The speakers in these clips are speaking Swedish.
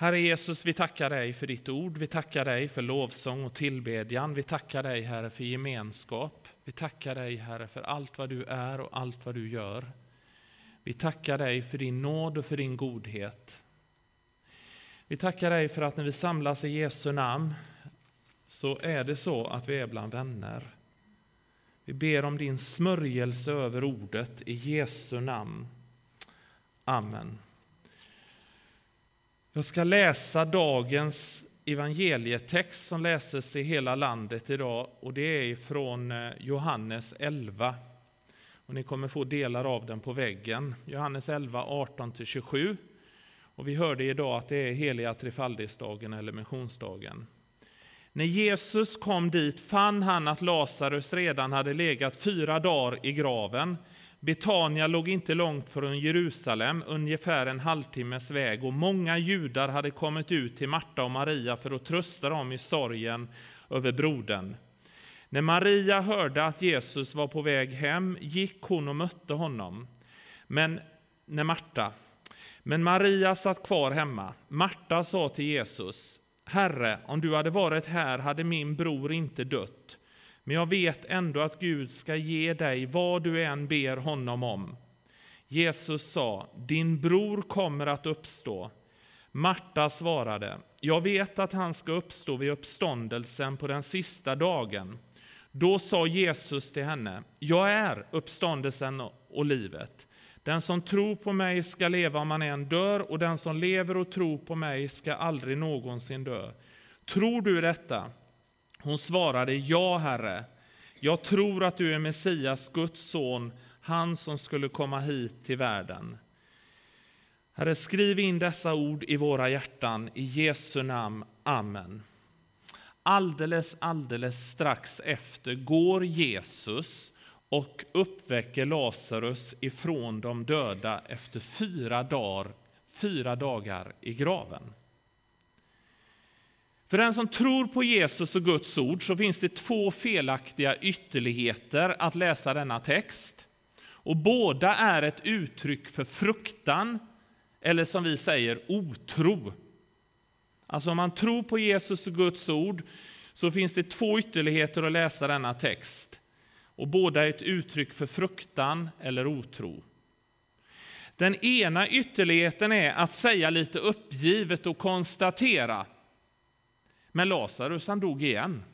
Herre Jesus, vi tackar dig för ditt ord. Vi tackar dig för lovsång och tillbedjan. Vi tackar dig, Herre, för gemenskap. Vi tackar dig, Herre, för allt vad du är och allt vad du gör. Vi tackar dig för din nåd och för din godhet. Vi tackar dig för att när vi samlas i Jesu namn så är det så att vi är bland vänner. Vi ber om din smörjelse över ordet i Jesu namn. Amen. Jag ska läsa dagens evangelietext som läses i hela landet idag och det är från eh, Johannes 11. Och ni kommer få delar av den på väggen. Johannes 11, 18-27. Och vi hörde idag att det är heliga trefaldighetsdagen eller missionsdagen. När Jesus kom dit fann han att Lazarus redan hade legat fyra dagar i graven. Betania låg inte långt från Jerusalem, ungefär en halvtimmes väg, och många judar hade kommit ut till Marta och Maria för att trösta dem i sorgen över brodern. När Maria hörde att Jesus var på väg hem gick hon och mötte honom. Men när Marta, men Maria satt kvar hemma. Marta sa till Jesus, Herre, om du hade varit här hade min bror inte dött. Men jag vet ändå att Gud ska ge dig vad du än ber honom om. Jesus sa, din bror kommer att uppstå. Marta svarade, jag vet att han ska uppstå vid uppståndelsen på den sista dagen. Då sa Jesus till henne, jag är uppståndelsen och livet. Den som tror på mig ska leva om han än dör, och den som lever och tror på mig ska aldrig någonsin dö. Tror du detta? Hon svarade, ja, Herre. Jag tror att du är Messias, Guds son, han som skulle komma hit till världen. Herre, skriv in dessa ord i våra hjärtan. I Jesu namn. Amen. Alldeles, alldeles strax efter går Jesus och uppväcker Lazarus ifrån de döda efter fyra dagar, fyra dagar i graven. För den som tror på Jesus och Guds ord så finns det två felaktiga ytterligheter att läsa denna text. Och båda är ett uttryck för fruktan, eller som vi säger, otro. Alltså om man tror på Jesus och Guds ord så finns det två ytterligheter att läsa denna text. Och båda är ett uttryck för fruktan eller otro. Den ena ytterligheten är att säga lite uppgivet och konstatera men Lazarus han dog igen.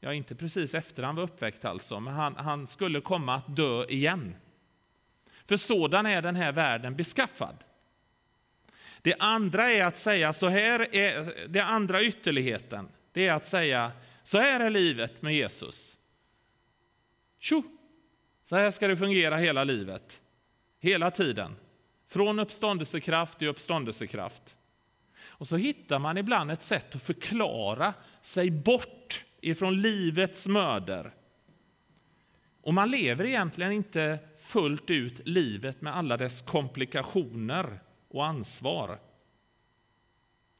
Ja, inte precis efter han var uppväckt alltså, men han, han skulle komma att dö igen. För sådan är den här världen beskaffad. Det andra är att säga, så här är, det andra ytterligheten, det är att säga, så här är livet med Jesus. Tjo! Så här ska det fungera hela livet, hela tiden. Från uppståndelsekraft till uppståndelsekraft. Och så hittar man ibland ett sätt att förklara sig bort ifrån livets möder. Och man lever egentligen inte fullt ut livet med alla dess komplikationer och ansvar.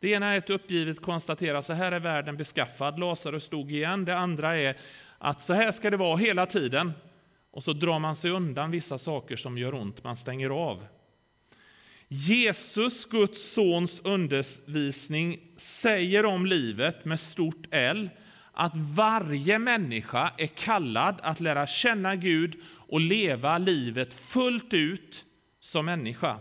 Det ena är ett uppgivet konstatera så här är världen beskaffad, Lazarus stod igen. Det andra är att så här ska det vara hela tiden. Och så drar man sig undan vissa saker som gör ont, man stänger av. Jesus, Guds sons undervisning, säger om livet med stort L att varje människa är kallad att lära känna Gud och leva livet fullt ut som människa.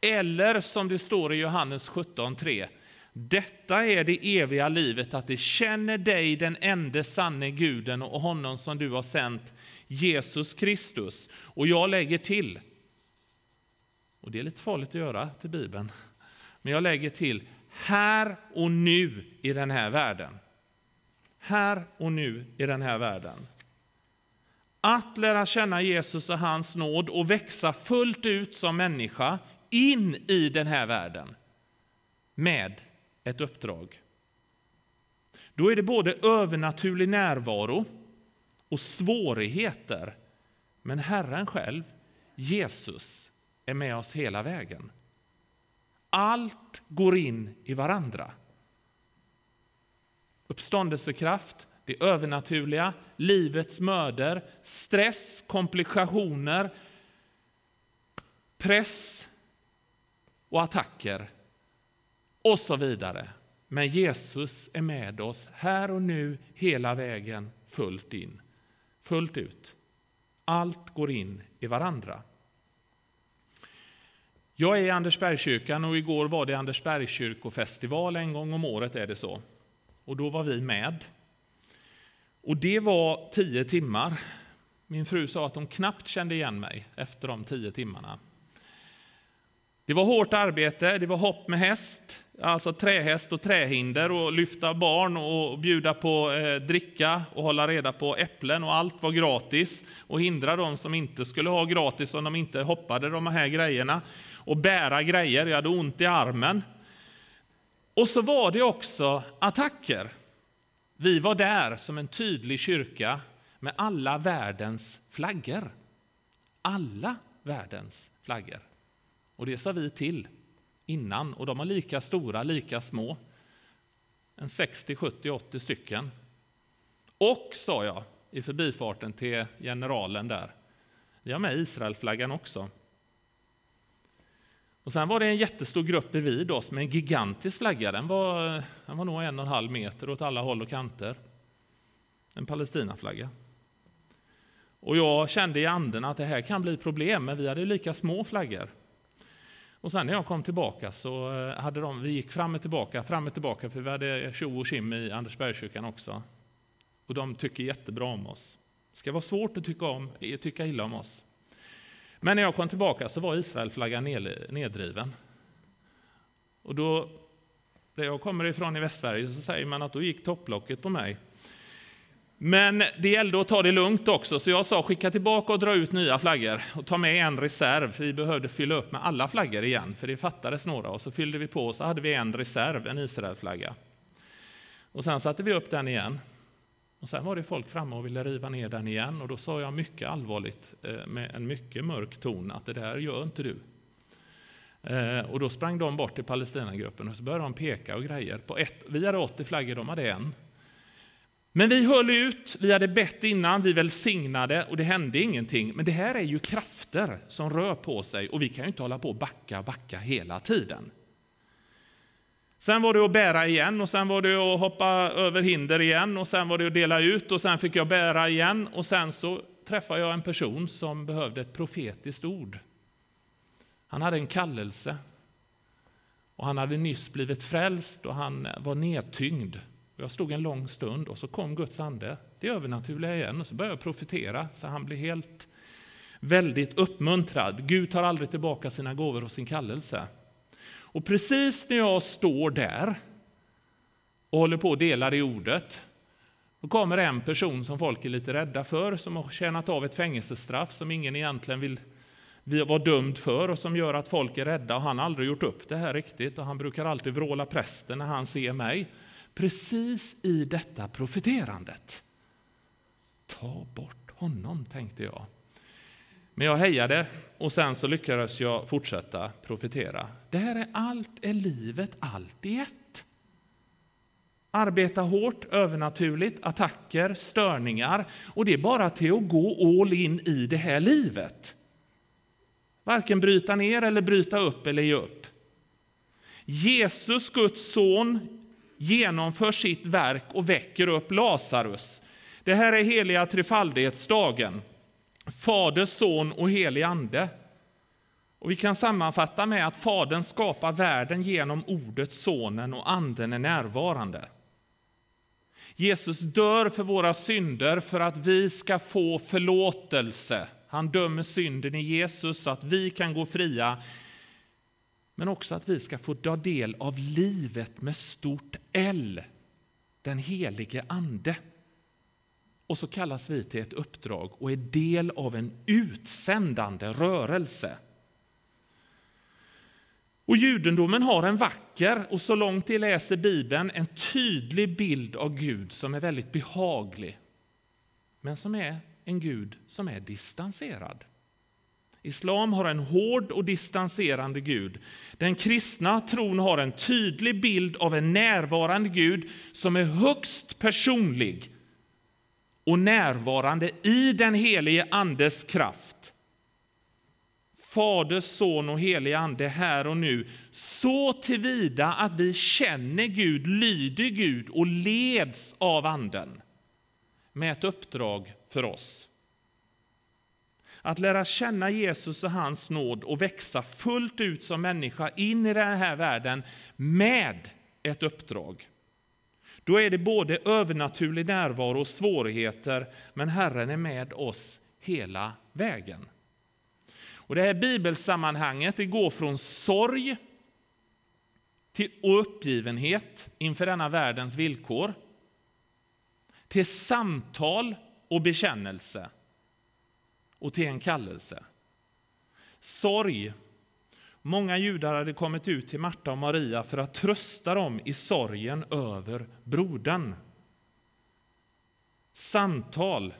Eller som det står i Johannes 17.3. Detta är det eviga livet, att de känner dig, den enda sanne guden och honom som du har sänt, Jesus Kristus. Och jag lägger till, och det är lite farligt att göra till Bibeln. Men jag lägger till här och nu i den här världen. Här och nu i den här världen. Att lära känna Jesus och hans nåd och växa fullt ut som människa in i den här världen med ett uppdrag. Då är det både övernaturlig närvaro och svårigheter. Men Herren själv, Jesus, är med oss hela vägen. Allt går in i varandra. Uppståndelsekraft, det övernaturliga, livets möder, stress, komplikationer, press och attacker. och så vidare. Men Jesus är med oss här och nu, hela vägen, fullt in. Fullt ut. Allt går in i varandra. Jag är i Andersbergskyrkan och igår var det Andersbergskyrkofestival. En gång om året är det så. Och då var vi med. Och det var tio timmar. Min fru sa att hon knappt kände igen mig efter de tio timmarna. Det var hårt arbete, det var hopp med häst, alltså trähäst och trähinder och lyfta barn och bjuda på eh, dricka och hålla reda på äpplen och allt var gratis och hindra de som inte skulle ha gratis om de inte hoppade de här grejerna och bära grejer. Jag hade ont i armen. Och så var det också attacker. Vi var där som en tydlig kyrka med alla världens flaggor. Alla världens flaggor. Och det sa vi till innan, och de var lika stora, lika små. En 60, 70, 80 stycken. Och, sa jag i förbifarten till generalen där, vi har med Israelflaggan också. Och sen var det en jättestor grupp bredvid oss med en gigantisk flagga. Den var, den var nog en och en halv meter åt alla håll och kanter. En Palestinaflagga. Och jag kände i anden att det här kan bli problem, men vi hade lika små flaggor. Och sen när jag kom tillbaka så eh, hade de, vi gick fram och tillbaka, fram och tillbaka, för vi hade tjo och kim i Andersbergskyrkan också. Och de tycker jättebra om oss. Det ska vara svårt att tycka, om, tycka illa om oss. Men när jag kom tillbaka så var Israelflaggan nedriven. Och då, där jag kommer ifrån i Västsverige, så säger man att då gick topplocket på mig. Men det gällde att ta det lugnt också, så jag sa skicka tillbaka och dra ut nya flaggor och ta med en reserv. för Vi behövde fylla upp med alla flaggor igen, för det fattades några. Och så fyllde vi på och så hade vi en reserv, en Israelflagga. Och sen satte vi upp den igen. Och sen var det folk framme och ville riva ner den igen och då sa jag mycket allvarligt eh, med en mycket mörk ton att det där gör inte du. Eh, och då sprang de bort till Palestinagruppen och så började de peka och grejer. På ett, vi hade 80 flaggor, de hade en. Men vi höll ut, vi hade bett innan, vi välsignade och det hände ingenting. Men det här är ju krafter som rör på sig och vi kan ju inte hålla på och backa, backa hela tiden. Sen var det att bära igen och sen var det att hoppa över hinder igen och sen var det att dela ut och sen fick jag bära igen och sen så träffade jag en person som behövde ett profetiskt ord. Han hade en kallelse och han hade nyss blivit frälst och han var nedtyngd. Jag stod en lång stund och så kom Guds ande, det övernaturliga igen, och så började jag profetera så han blev helt väldigt uppmuntrad. Gud tar aldrig tillbaka sina gåvor och sin kallelse. Och precis när jag står där och håller på att dela det ordet, då kommer en person som folk är lite rädda för, som har tjänat av ett fängelsestraff som ingen egentligen vill, vill vara dömd för och som gör att folk är rädda. Och han har aldrig gjort upp det här riktigt och han brukar alltid vråla prästen när han ser mig. Precis i detta profeterandet. Ta bort honom, tänkte jag. Men jag hejade och sen så lyckades jag fortsätta profetera. Det här är allt, är livet allt i ett. Arbeta hårt, övernaturligt, attacker, störningar och det är bara till att gå all in i det här livet. Varken bryta ner eller bryta upp eller ge upp. Jesus, Guds son, genomför sitt verk och väcker upp Lazarus. Det här är heliga trefaldighetsdagen. Fader, Son och helig Ande. Och vi kan sammanfatta med att Fadern skapar världen genom ordet Sonen och Anden är närvarande. Jesus dör för våra synder för att vi ska få förlåtelse. Han dömer synden i Jesus så att vi kan gå fria men också att vi ska få ta del av livet med stort L, den helige Ande. Och så kallas vi till ett uppdrag och är del av en utsändande rörelse. Och judendomen har en vacker och så långt de läser Bibeln en tydlig bild av Gud som är väldigt behaglig. Men som är en Gud som är distanserad. Islam har en hård och distanserande Gud. Den kristna tron har en tydlig bild av en närvarande Gud som är högst personlig och närvarande i den helige Andes kraft. Fader, Son och helig Ande här och nu, så tillvida att vi känner Gud, lyder Gud och leds av Anden med ett uppdrag för oss. Att lära känna Jesus och hans nåd och växa fullt ut som människa in i den här världen med ett uppdrag. Då är det både övernaturlig närvaro och svårigheter, men Herren är med oss hela vägen. Och det här bibelsammanhanget det går från sorg till uppgivenhet inför denna världens villkor, till samtal och bekännelse och till en kallelse. Sorg. Många judar hade kommit ut till Marta och Maria för att trösta dem i sorgen över brodern. Samtal.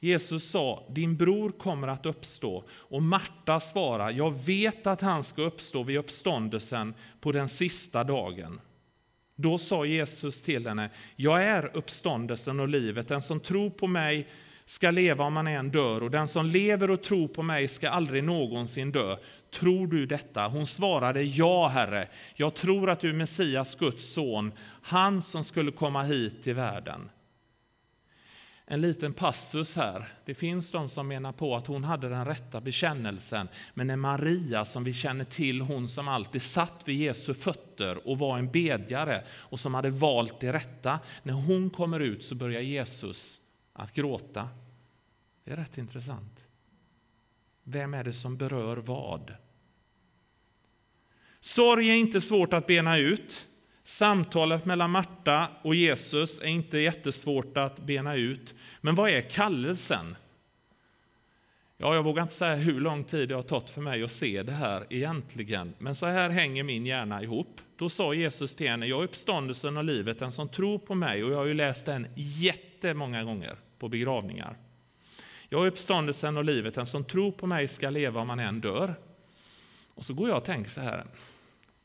Jesus sa, din bror kommer att uppstå. Och Marta svarade, jag vet att han ska uppstå vid uppståndelsen på den sista dagen. Då sa Jesus till henne, jag är uppståndelsen och livet. Den som tror på mig ska leva om han än dör, och den som lever och tror på mig ska aldrig någonsin dö. Tror du detta? Hon svarade, ja, Herre. Jag tror att du är Messias, Guds son, han som skulle komma hit till världen. En liten passus här. Det finns de som menar på att hon hade den rätta bekännelsen, men när Maria, som vi känner till, hon som alltid satt vid Jesu fötter och var en bedjare och som hade valt det rätta, när hon kommer ut så börjar Jesus att gråta. Det är rätt intressant. Vem är det som berör vad? Sorg är inte svårt att bena ut. Samtalet mellan Marta och Jesus är inte jättesvårt att bena ut. Men vad är kallelsen? Ja, jag vågar inte säga hur lång tid det har tagit för mig att se det här egentligen. Men så här hänger min hjärna ihop. Då sa Jesus till henne, jag är uppståndelsen och livet, den som tror på mig. Och jag har ju läst den jättemånga gånger på begravningar. Jag är uppståndelsen och livet, den som tror på mig ska leva om man än dör. Och så går jag och tänker så här,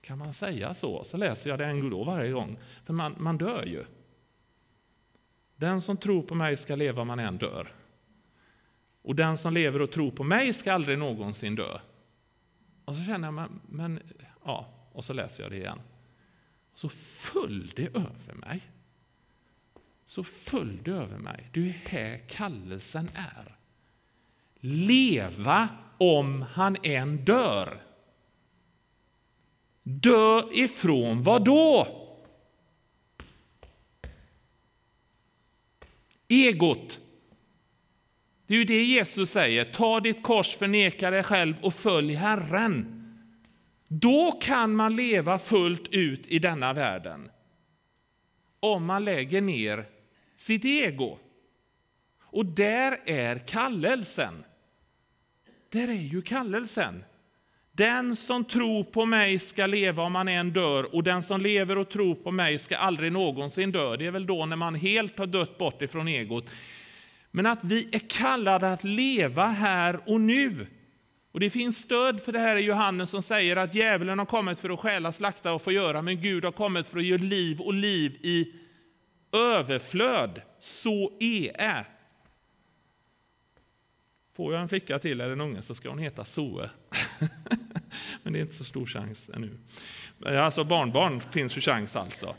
kan man säga så? Så läser jag det en då varje gång, för man, man dör ju. Den som tror på mig ska leva om man än dör. Och den som lever och tror på mig ska aldrig någonsin dö. Och så känner jag, men, men ja, och så läser jag det igen. Så föll det över mig. Så föll det över mig. Det är här kallelsen är. Leva om han än dör. Dö ifrån vad då? Egot. Det är ju det Jesus säger. Ta ditt kors, förneka dig själv och följ Herren. Då kan man leva fullt ut i denna världen. Om man lägger ner sitt ego. Och där är kallelsen. Där är ju kallelsen. Den som tror på mig ska leva om han än dör, och den som lever och tror på mig ska aldrig någonsin dö. Det är väl då när man helt har dött bort ifrån egot. Men att vi är kallade att leva här och nu. Och Det finns stöd för det här i Johannes som säger att djävulen har kommit för att stjäla, slakta och få göra, men Gud har kommit för att ge liv och liv i överflöd. Så är det. Får jag en flicka till eller en unge så ska hon heta Soe. Men det är inte så stor chans ännu. Alltså barnbarn finns ju chans alltså.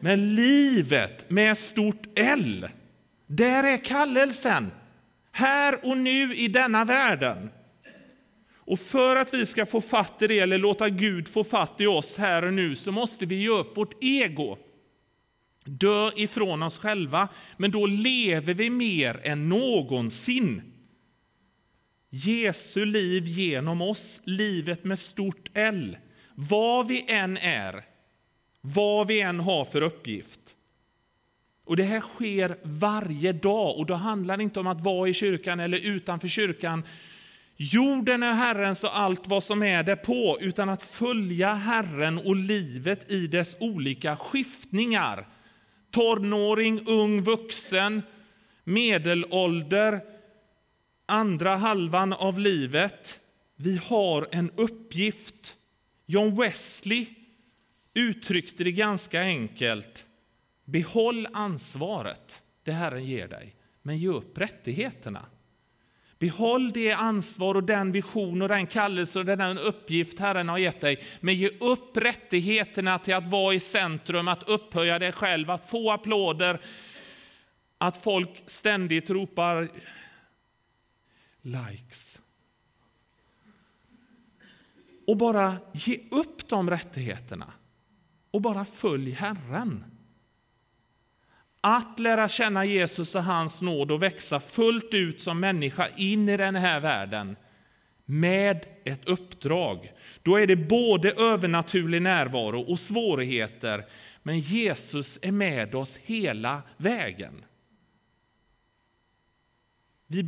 Men livet med stort L, där är kallelsen. Här och nu i denna världen. Och för att vi ska få fatt i det, eller låta Gud få fatt i oss här och nu, så måste vi ge upp vårt ego. Dö ifrån oss själva, men då lever vi mer än någonsin Jesu liv genom oss, livet med stort L. Vad vi än är, vad vi än har för uppgift. Och Det här sker varje dag och då handlar det inte om att vara i kyrkan eller utanför kyrkan. Jorden är Herrens och allt vad som är därpå utan att följa Herren och livet i dess olika skiftningar. Tonåring, ung vuxen, medelålder, andra halvan av livet. Vi har en uppgift. John Wesley uttryckte det ganska enkelt. Behåll ansvaret det Herren ger dig, men ge upp rättigheterna. Behåll det ansvar och den vision och den kallelse och den uppgift Herren har gett dig. Men ge upp rättigheterna till att vara i centrum, att upphöja dig själv, att få applåder, att folk ständigt ropar likes. Och bara ge upp de rättigheterna och bara följ Herren. Att lära känna Jesus och hans nåd och växa fullt ut som människa in i den här världen med ett uppdrag. Då är det både övernaturlig närvaro och svårigheter, men Jesus är med oss hela vägen. Vi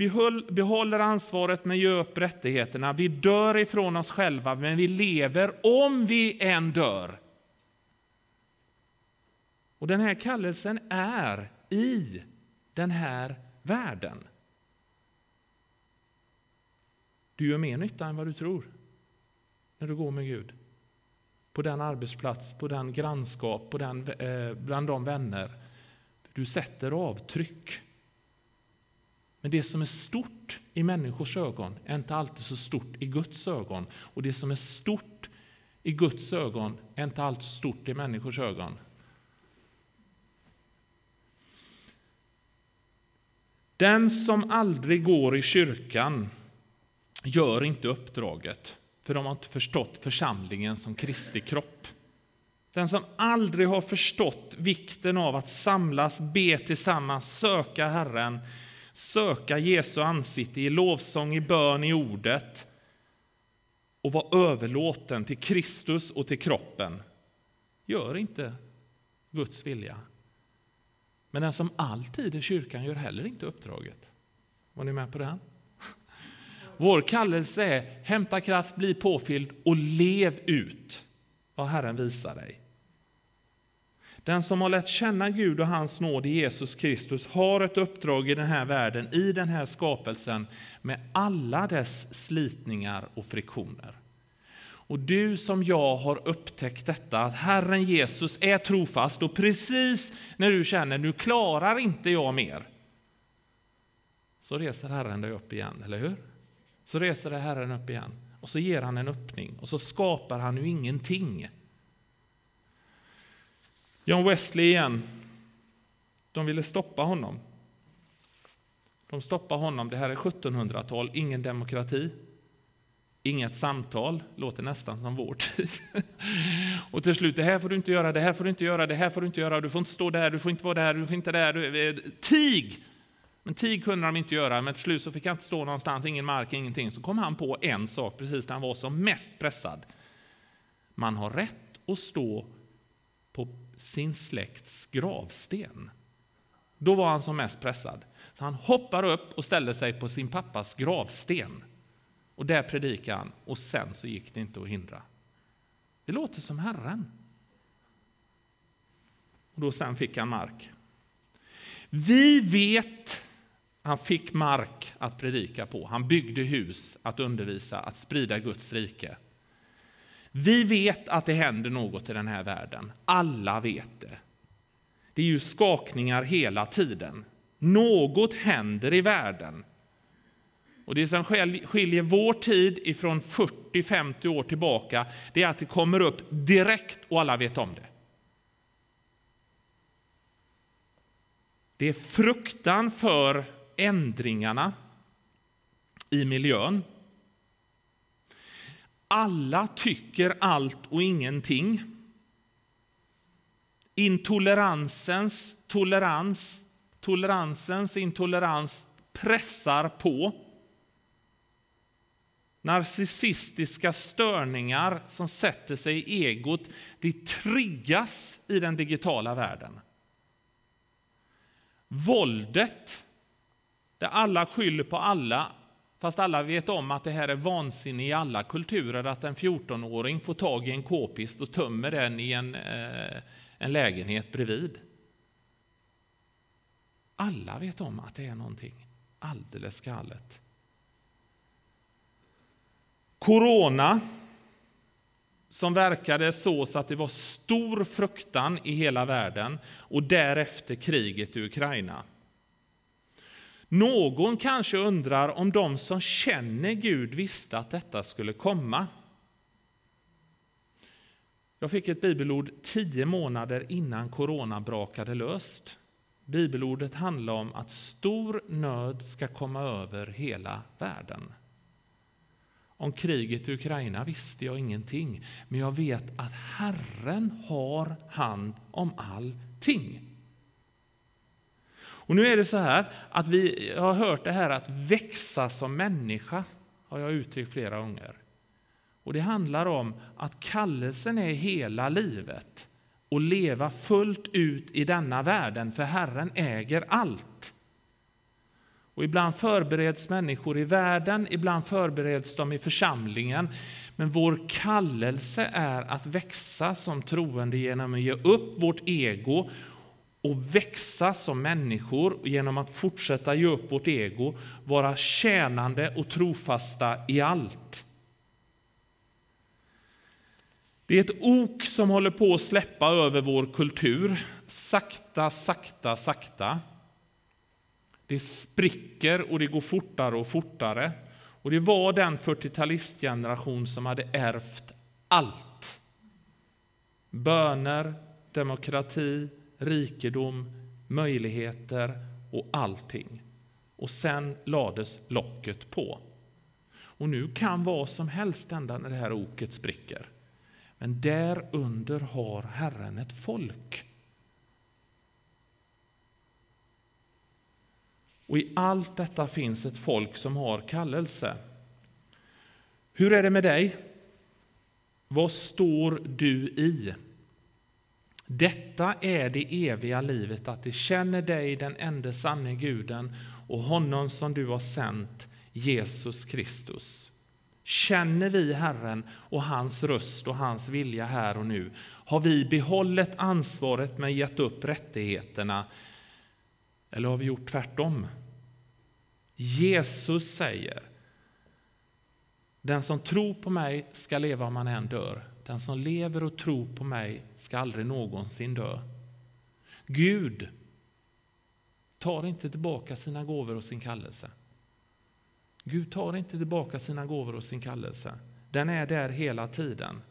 behåller ansvaret men ger upp rättigheterna. Vi dör ifrån oss själva, men vi lever om vi än dör. Och den här kallelsen är i den här världen. Du gör mer nytta än vad du tror när du går med Gud. På den arbetsplats, på den grannskap, på den, eh, bland de vänner. Du sätter avtryck. Men det som är stort i människors ögon är inte alltid så stort i Guds ögon. Och det som är stort i Guds ögon är inte alltid stort i människors ögon. Den som aldrig går i kyrkan gör inte uppdraget, för de har inte förstått församlingen som Kristi kropp. Den som aldrig har förstått vikten av att samlas, be tillsammans, söka Herren, söka Jesu ansikte i lovsång, i bön, i ordet och vara överlåten till Kristus och till kroppen, gör inte Guds vilja. Men den som alltid är kyrkan gör heller inte uppdraget. Var ni med på det? Vår kallelse är hämta kraft, bli påfylld och lev ut vad Herren visar dig. Den som har lärt känna Gud och hans nåd i Jesus Kristus har ett uppdrag i den här världen, i den här skapelsen med alla dess slitningar och friktioner. Och du som jag har upptäckt detta, att Herren Jesus är trofast och precis när du känner nu klarar inte jag mer, så reser Herren dig upp igen, eller hur? Så reser dig Herren upp igen och så ger han en öppning och så skapar han ju ingenting. John Wesley igen, de ville stoppa honom. De stoppar honom, det här är 1700-tal, ingen demokrati. Inget samtal, låter nästan som vår tid. Och till slut, det här får du inte göra, det här får du inte göra, det här får du inte göra, du får inte stå där, du får inte vara där, du får inte där. Eh, tig! Men tig kunde de inte göra, men till slut så fick han inte stå någonstans, ingen mark, ingenting. Så kom han på en sak precis när han var som mest pressad. Man har rätt att stå på sin släkts gravsten. Då var han som mest pressad. Så han hoppar upp och ställer sig på sin pappas gravsten. Och där predikade han och sen så gick det inte att hindra. Det låter som Herren. Och då sen fick han mark. Vi vet han fick mark att predika på. Han byggde hus att undervisa, att sprida Guds rike. Vi vet att det händer något i den här världen. Alla vet det. Det är ju skakningar hela tiden. Något händer i världen. Och Det som skiljer vår tid ifrån 40-50 år tillbaka det är att det kommer upp direkt och alla vet om det. Det är fruktan för ändringarna i miljön. Alla tycker allt och ingenting. Intoleransens tolerans, toleransens intolerans pressar på narcissistiska störningar som sätter sig i egot, det triggas i den digitala världen. Våldet, där alla skyller på alla, fast alla vet om att det här är vansinne i alla kulturer, att en 14-åring får tag i en k-pist och tömmer den i en, eh, en lägenhet bredvid. Alla vet om att det är någonting alldeles galet. Corona, som verkade så, så att det var stor fruktan i hela världen och därefter kriget i Ukraina. Någon kanske undrar om de som känner Gud visste att detta skulle komma. Jag fick ett bibelord tio månader innan corona brakade löst. Bibelordet handlar om att stor nöd ska komma över hela världen. Om kriget i Ukraina visste jag ingenting, men jag vet att Herren har hand om allting. Och nu är det så här att vi har hört det här att växa som människa, har jag uttryckt flera gånger. Och det handlar om att kallelsen är hela livet och leva fullt ut i denna världen, för Herren äger allt. Och ibland förbereds människor i världen, ibland förbereds de i församlingen. Men vår kallelse är att växa som troende genom att ge upp vårt ego och växa som människor genom att fortsätta ge upp vårt ego, vara tjänande och trofasta i allt. Det är ett ok som håller på att släppa över vår kultur, sakta, sakta, sakta. Det spricker och det går fortare och fortare. Och det var den 40-talistgeneration som hade ärvt allt. Böner, demokrati, rikedom, möjligheter och allting. Och sen lades locket på. Och nu kan vad som helst hända när det här oket spricker. Men därunder har Herren ett folk. Och i allt detta finns ett folk som har kallelse. Hur är det med dig? Vad står du i? Detta är det eviga livet, att de känner dig, den enda sanne guden och honom som du har sänt, Jesus Kristus. Känner vi Herren och hans röst och hans vilja här och nu? Har vi behållit ansvaret men gett upp rättigheterna? Eller har vi gjort tvärtom? Jesus säger Den som tror på mig ska leva om han än dör. Den som lever och tror på mig ska aldrig någonsin dö. Gud tar inte tillbaka sina gåvor och sin kallelse. Gud tar inte tillbaka sina gåvor och sin kallelse. Den är där hela tiden.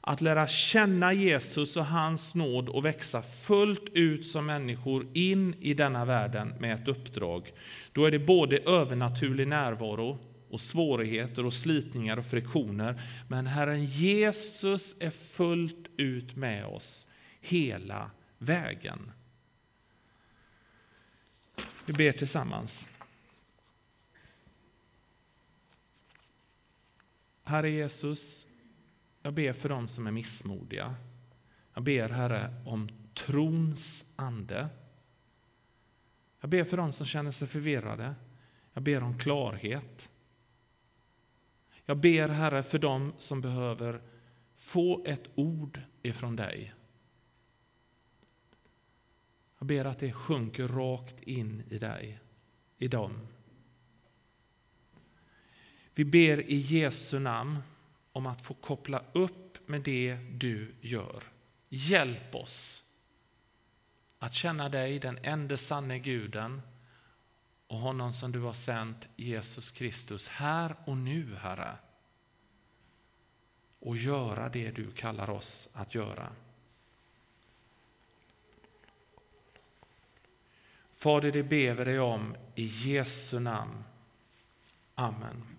Att lära känna Jesus och hans nåd och växa fullt ut som människor in i denna världen med ett uppdrag. Då är det både övernaturlig närvaro och svårigheter och slitningar och friktioner. Men Herren Jesus är fullt ut med oss hela vägen. Vi ber tillsammans. Herre Jesus, jag ber för dem som är missmodiga. Jag ber, Herre, om trons ande. Jag ber för dem som känner sig förvirrade. Jag ber om klarhet. Jag ber, Herre, för dem som behöver få ett ord ifrån dig. Jag ber att det sjunker rakt in i dig, i dem. Vi ber i Jesu namn om att få koppla upp med det du gör. Hjälp oss att känna dig, den enda sanne guden och honom som du har sänt, Jesus Kristus, här och nu, Herre. Och göra det du kallar oss att göra. Fader, det ber vi dig om i Jesu namn. Amen.